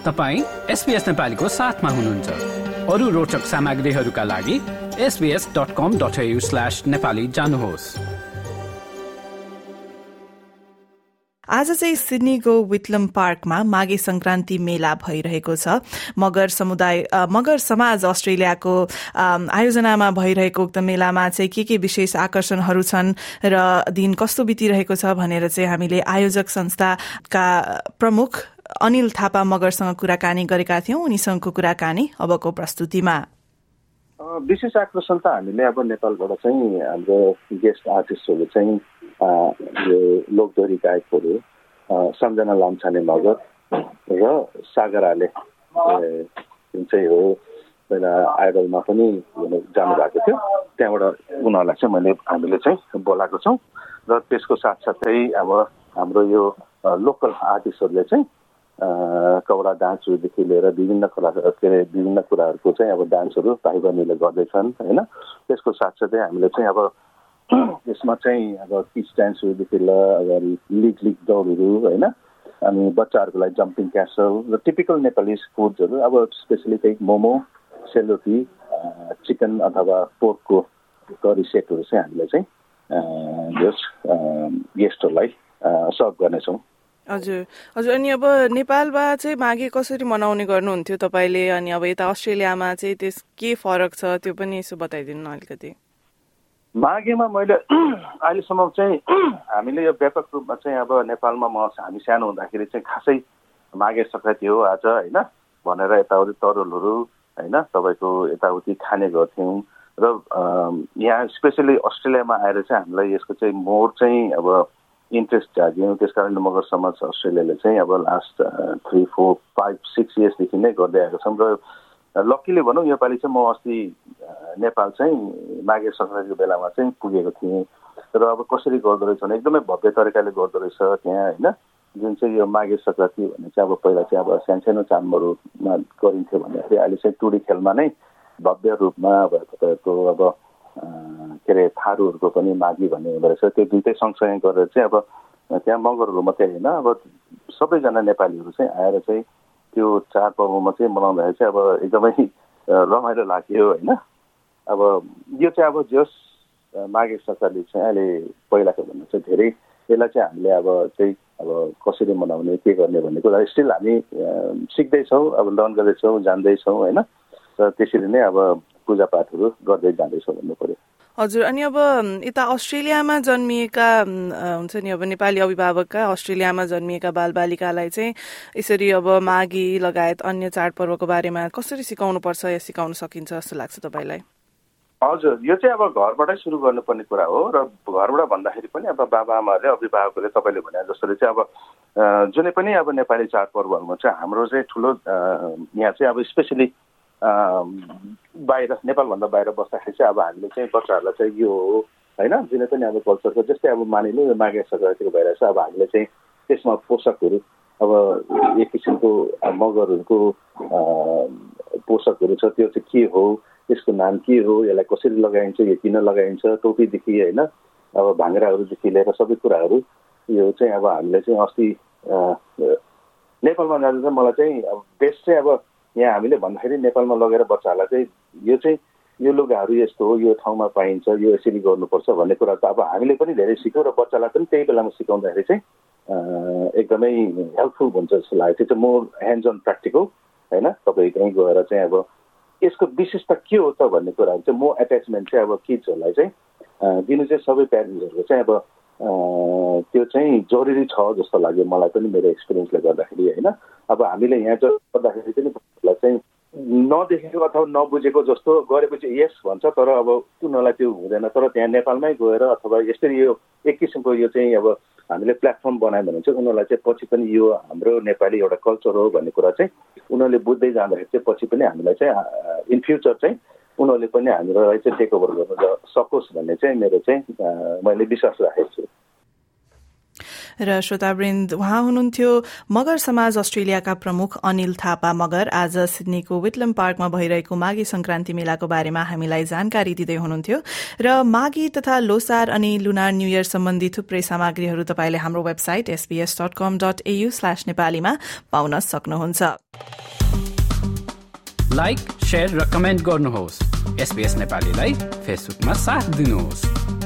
तपाईँ एसपिएस नेपालीको साथमा हुनुहुन्छ। अरू रोचक सामग्रीहरूका लागि एसबिएस डट जानुहोस्। आज चाहिँ सिडनीको विटलम पार्कमा माघे संक्रान्ति मेला भइरहेको छ। मगर समुदाय मगर समाज अस्ट्रेलियाको आयोजनामा भइरहेको उक्त मेलामा चाहिँ के के विशेष आकर्षणहरू छन् र दिन कस्तो बितिरहेको छ भनेर चाहिँ हामीले आयोजक संस्थाका प्रमुख अनिल थापा मगरसँग कुराकानी गरेका थियौं। उनीसँगको कुराकानी अबको प्रस्तुतिमा। विशेष आकर्षण त हामीले अब नेपालबाट चाहिँ हाम्रो गेस्ट आर्टिस्टहरू चाहिँ यो लोकदोरी गायकहरू सम्झना लामछाने मगर र सागर आले जुन चाहिँ हो पहिला आइडलमा पनि जानुभएको थियो। त्यहाँबाट उनीहरूलाई चाहिँ मैले हामीले चाहिँ बोलाएको छौँ। र त्यसको साथसाथै अब हाम्रो यो लोकल आर्टिस्टहरूले चाहिँ कौडा डान्सहरूदेखि लिएर विभिन्न कला के अरे विभिन्न कुराहरूको चाहिँ अब डान्सहरू भाइ बहिनीले गर्दैछन् होइन? त्यसको साथसाथै हामीले चाहिँ अब यसमा चाहिँ अब किच डान्सहरूदेखि लिएर अब लिग लिग दौडहरू होइन? अनि बच्चाहरूको लागि जम्पिङ क्यासल र टिपिकल नेपाली फुड्सहरू अब स्पेसली त्यही मोमो सेलरोटी चिकन अथवा पोर्कको करी सेटहरू चाहिँ हामीले चाहिँ गेस्टहरूलाई सर्भ गर्नेछौँ। हजुर। हजुर अनि अब नेपालमा चाहिँ माघे कसरी मनाउने गर्नुहुन्थ्यो तपाईँले? अनि अब यता अस्ट्रेलियामा चाहिँ त्यस के फरक छ? त्यो पनि यसो बताइदिनु न अलिकति। माघेमा मैले अहिलेसम्म चाहिँ हामीले यो व्यापक रूपमा चाहिँ अब नेपालमा म हामी सानो हुँदाखेरि चाहिँ खासै माघे सङ्क्रान्ति हो आज होइन? भनेर यताउति तरुलहरू होइन? तपाईँको यताउति खाने गर्थ्यौँ। र यहाँ स्पेसली अस्ट्रेलियामा आएर चाहिँ हामीलाई यसको चाहिँ मोर चाहिँ अब इन्ट्रेस्ट जाग्यौँ त्यस कारणले मगर समाज अस्ट्रेलियाले चाहिँ अब last three four five six इयर्सदेखि नै गर्दै आएको छौँ र लक्कीले भनौँ योपालि चाहिँ म अस्ति नेपाल चाहिँ माघे सङ्क्रान्तिको बेलामा चाहिँ पुगेको थिएँ र अब कसरी गर्दो रहेछ भने एकदमै भव्य तरिकाले गर्दो रहेछ त्यहाँ होइन जुन चाहिँ यो माघे सङ्क्रान्ति भन्ने चाहिँ अब पहिला चाहिँ अब सानसानो चामहरूमा गरिन्थ्यो भन्दाखेरि अहिले चाहिँ टुडी खेलमा नै भव्य रूपमा अब तपाईँहरूको अब के अरे थारूहरूको पनि माघी भन्ने हुँदो रहेछ। त्यो दुइटै सँगसँगै गरेर चाहिँ अब त्यहाँ मगरहरू मात्रै होइन। अब सबैजना नेपालीहरू चाहिँ आएर चाहिँ त्यो चाडपर्वमा चाहिँ मनाउँदाखेरि चाहिँ अब एकदमै रमाइलो लाग्यो होइन। अब यो चाहिँ अब जस माघे सङ्क्रान्ति चाहिँ अहिले पहिलाको भन्दा चाहिँ धेरै यसलाई चाहिँ हामीले अब चाहिँ अब कसरी मनाउने के गर्ने भन्ने कुरा स्टिल हामी सिक्दैछौँ अब लर्न गर्दैछौँ जान्दैछौँ होइन। र त्यसरी नै अब पूजापाठहरू गर्दै जाँदैछौँ भन्नु पर्यो। हजुर अनि अब यता अस्ट्रेलियामा जन्मिएका हुन्छ नि अब नेपाली अभिभावकका अस्ट्रेलियामा जन्मिएका बालबालिकालाई चाहिँ यसरी अब माघी लगायत अन्य चाडपर्वको बारेमा कसरी सिकाउनु पर्छ या सिकाउन सकिन्छ जस्तो लाग्छ तपाईँलाई? हजुर यो चाहिँ अब घरबाटै सुरु गर्नुपर्ने कुरा हो र घरबाट भन्दाखेरि पनि अब बाबा आमाहरूले अभिभावकहरूले तपाईँले भने जसरी चाहिँ अब जुनै पनि अब नेपाली चाडपर्वहरूमा चाहिँ हाम्रो चाहिँ ठुलो यहाँ चाहिँ अब स्पेसली बाहिर नेपालभन्दा बाहिर बस्दाखेरि चाहिँ अब हामीले चाहिँ बच्चाहरूलाई चाहिँ यो हो होइन जुनै पनि अब कल्चरको जस्तै अब मानिलिउँ यो माघे सङ्क्रान्तिको भएर चाहिँ अब हामीले चाहिँ त्यसमा पोसाकहरू अब एक किसिमको मगरहरूको पोसाकहरू छ त्यो चाहिँ के हो त्यसको नाम के हो यसलाई कसरी लगाइन्छ यो किन लगाइन्छ टोपीदेखि होइन अब भाङ्राहरूदेखि लिएर सबै कुराहरू यो चाहिँ अब हामीले चाहिँ अस्ति नेपालमा जाँदा चाहिँ मलाई चाहिँ अब बेस्ट चाहिँ अब यहाँ हामीले भन्दाखेरि नेपालमा लगेर बच्चाहरूलाई चाहिँ यो चाहिँ यो लुगाहरू यस्तो हो यो ठाउँमा पाइन्छ यो यसरी गर्नुपर्छ भन्ने कुरा त अब हामीले पनि धेरै सिक्यौँ र बच्चालाई पनि त्यही बेलामा सिकाउँदाखेरि चाहिँ एकदमै हेल्पफुल हुन्छ जस्तो लाग्यो। त्यो चाहिँ मोर ह्यान्ड्स अन प्र्याक्टिकल होइन? तपाईँ त्यहीँ गएर चाहिँ अब यसको विशेषता के हो त भन्ने कुराहरू चाहिँ म एट्याचमेन्ट चाहिँ अब किड्सहरूलाई चाहिँ दिनु चाहिँ सबै प्यारेन्ट्सहरूको चाहिँ अब त्यो चाहिँ जरुरी छ जस्तो लाग्यो मलाई पनि मेरो एक्सपिरियन्सले गर्दाखेरि होइन? अब हामीले यहाँ गर्दाखेरि पनि नदेखेको अथवा नबुझेको जस्तो गरेपछि यस भन्छ तर अब उनीहरूलाई त्यो हुँदैन। तर त्यहाँ नेपालमै गएर अथवा यसरी यो एक किसिमको यो चाहिँ अब हामीले प्लेटफर्म बनायो भने चाहिँ उनीहरूलाई चाहिँ पछि पनि यो हाम्रो नेपाली एउटा कल्चर हो भन्ने कुरा चाहिँ उनीहरूले बुझ्दै जाँदाखेरि चाहिँ पछि पनि हामीलाई चाहिँ इन फ्युचर चाहिँ उनीहरूले पनि हामीलाई चाहिँ टेक ओभर गर्न सकोस् भन्ने चाहिँ मेरो चाहिँ मैले विश्वास राखेको छु। र श्रोतावृन्द उहाँ हुनुहुन्थ्यो मगर समाज अस्ट्रेलियाका प्रमुख अनिल थापा मगर। आज सिडनीको विटलम पार्कमा भइरहेको माघी संक्रान्ति मेलाको बारेमा हामीलाई जानकारी दिँदै हुनुहुन्थ्यो। र माघी तथा लोसार अनि लुनार न्यू इयर सम्बन्धी थुप्रै सामग्रीहरू तपाईँले हाम्रो website SBS dot com dot AU slash नेपालीमा पाउन सक्नुहुन्छ। लाइक र कमेन्ट गर्नुहोस्। एसबीएस नेपालीलाई फेसबुकमा साथ दिनुहोस्।